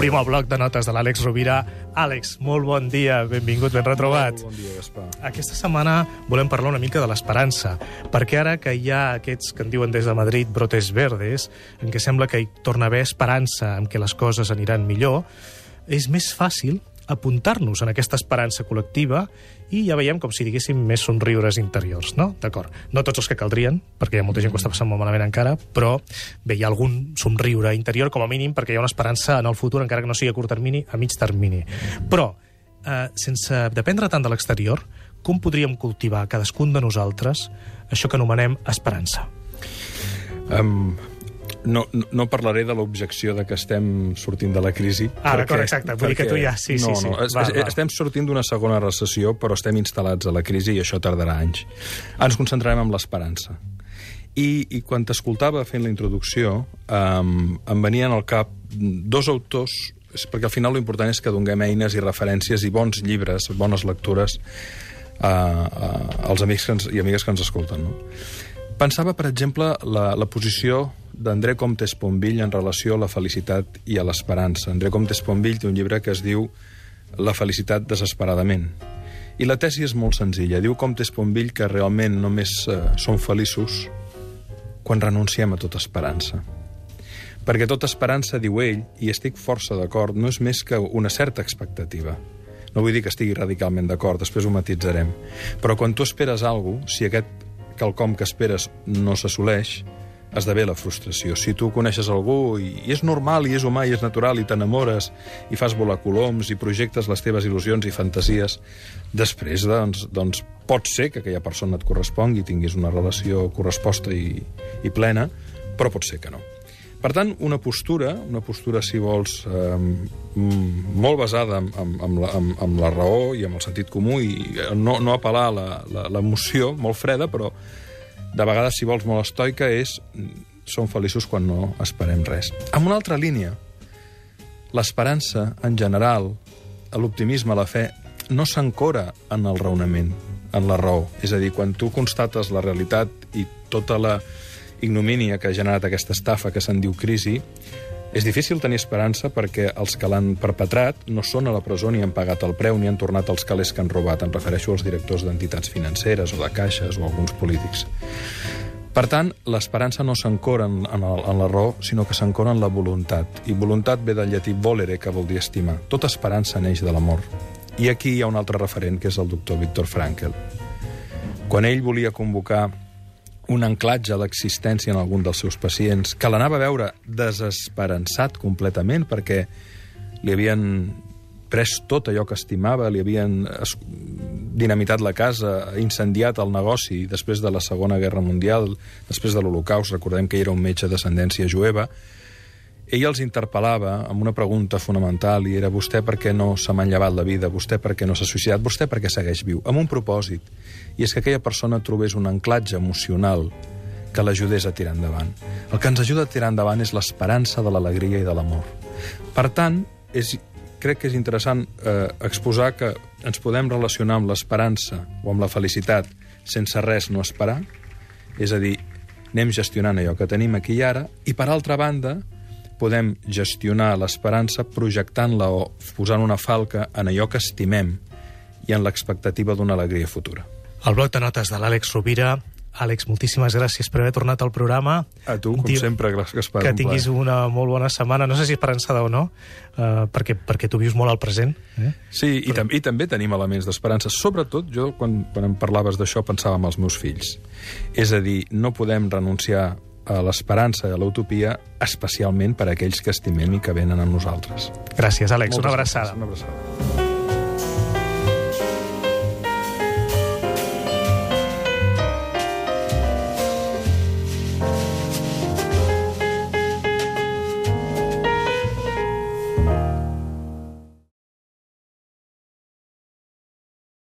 Obrim el bloc de notes de l'Àlex Rovira. Àlex, molt bon dia, benvingut, ben retrobat. Molt bon dia, Gaspar. Aquesta setmana volem parlar una mica de l'esperança, perquè ara que hi ha aquests que en diuen des de Madrid brotes verdes, en què sembla que hi torna a haver esperança en què les coses aniran millor, és més fàcil apuntar-nos en aquesta esperança col·lectiva i ja veiem com si diguéssim més somriures interiors, no? D'acord. No tots els que caldrien, perquè hi ha molta gent que ho està passant molt malament encara, però bé, hi ha algun somriure interior, com a mínim, perquè hi ha una esperança en el futur, encara que no sigui a curt termini, a mig termini. Però, eh, sense dependre tant de l'exterior, com podríem cultivar cadascun de nosaltres això que anomenem esperança? Um, no, no, parlaré de l'objecció de que estem sortint de la crisi. Ah, d'acord, exacte. Vull dir que tu ja... Sí, no, sí, sí. No, Va, es, va. estem sortint d'una segona recessió, però estem instal·lats a la crisi i això tardarà anys. Ens concentrarem en l'esperança. I, I quan t'escoltava fent la introducció, um, em venien al cap dos autors, perquè al final l'important és que donem eines i referències i bons llibres, bones lectures a, a, als amics que ens, i amigues que ens escolten. No? Pensava, per exemple, la, la posició d'André Comte Esponvill en relació a la felicitat i a l'esperança. André Comte Esponvill té un llibre que es diu La felicitat desesperadament. I la tesi és molt senzilla. Diu Comte Esponvill que realment només eh, som feliços quan renunciem a tota esperança. Perquè tota esperança, diu ell, i estic força d'acord, no és més que una certa expectativa. No vull dir que estigui radicalment d'acord, després ho matitzarem. Però quan tu esperes alguna cosa, si aquest quelcom que esperes no s'assoleix, esdevé la frustració. Si tu coneixes algú i, i és normal, i és humà, i és natural, i t'enamores, i fas volar coloms, i projectes les teves il·lusions i fantasies, després, doncs, doncs pot ser que aquella persona et correspongui, tinguis una relació corresposta i, i plena, però pot ser que no. Per tant, una postura, una postura, si vols, eh, molt basada en, en, en, la, en, en la raó i en el sentit comú, i no, no apel·lar a l'emoció, molt freda, però de vegades, si vols, molt estoica, és som feliços quan no esperem res. Amb una altra línia, l'esperança, en general, l'optimisme, la fe, no s'ancora en el raonament, en la raó. És a dir, quan tu constates la realitat i tota la ignomínia que ha generat aquesta estafa que se'n diu crisi, és difícil tenir esperança perquè els que l'han perpetrat no són a la presó ni han pagat el preu ni han tornat els calés que han robat. Em refereixo als directors d'entitats financeres o de caixes o alguns polítics. Per tant, l'esperança no s'ancora en, en, el, en la raó, sinó que s'ancora en la voluntat. I voluntat ve del llatí volere, que vol dir estimar. Tota esperança neix de l'amor. I aquí hi ha un altre referent, que és el doctor Viktor Frankl. Quan ell volia convocar un anclatge a l'existència en algun dels seus pacients, que l'anava a veure desesperançat completament perquè li havien pres tot allò que estimava, li havien dinamitat la casa, incendiat el negoci després de la Segona Guerra Mundial, després de l'Holocaust, recordem que era un metge d'ascendència jueva, ell els interpel·lava amb una pregunta fonamental i era vostè per què no s'ha manllevat la vida, vostè per què no s'ha suïcidat, vostè per què segueix viu, amb un propòsit, i és que aquella persona trobés un anclatge emocional que l'ajudés a tirar endavant. El que ens ajuda a tirar endavant és l'esperança de l'alegria i de l'amor. Per tant, és, crec que és interessant eh, exposar que ens podem relacionar amb l'esperança o amb la felicitat sense res no esperar, és a dir, anem gestionant allò que tenim aquí i ara, i per altra banda, podem gestionar l'esperança projectant-la o posant una falca en allò que estimem i en l'expectativa d'una alegria futura. El bloc de notes de l'Àlex Rovira. Àlex, moltíssimes gràcies per haver tornat al programa. A tu, com Diu- sempre, Gaspar. Que un tinguis plaer. una molt bona setmana. No sé si esperançada o no, eh, perquè, perquè tu vius molt al present. Eh? Sí, i, tam i també tenim elements d'esperança. Sobretot, jo, quan, quan em parlaves d'això, pensava en els meus fills. És a dir, no podem renunciar a l'esperança i a l'utopia, especialment per a aquells que estimem i que venen amb nosaltres. Gràcies, Àlex. Moltes una gràcies. abraçada. Una abraçada.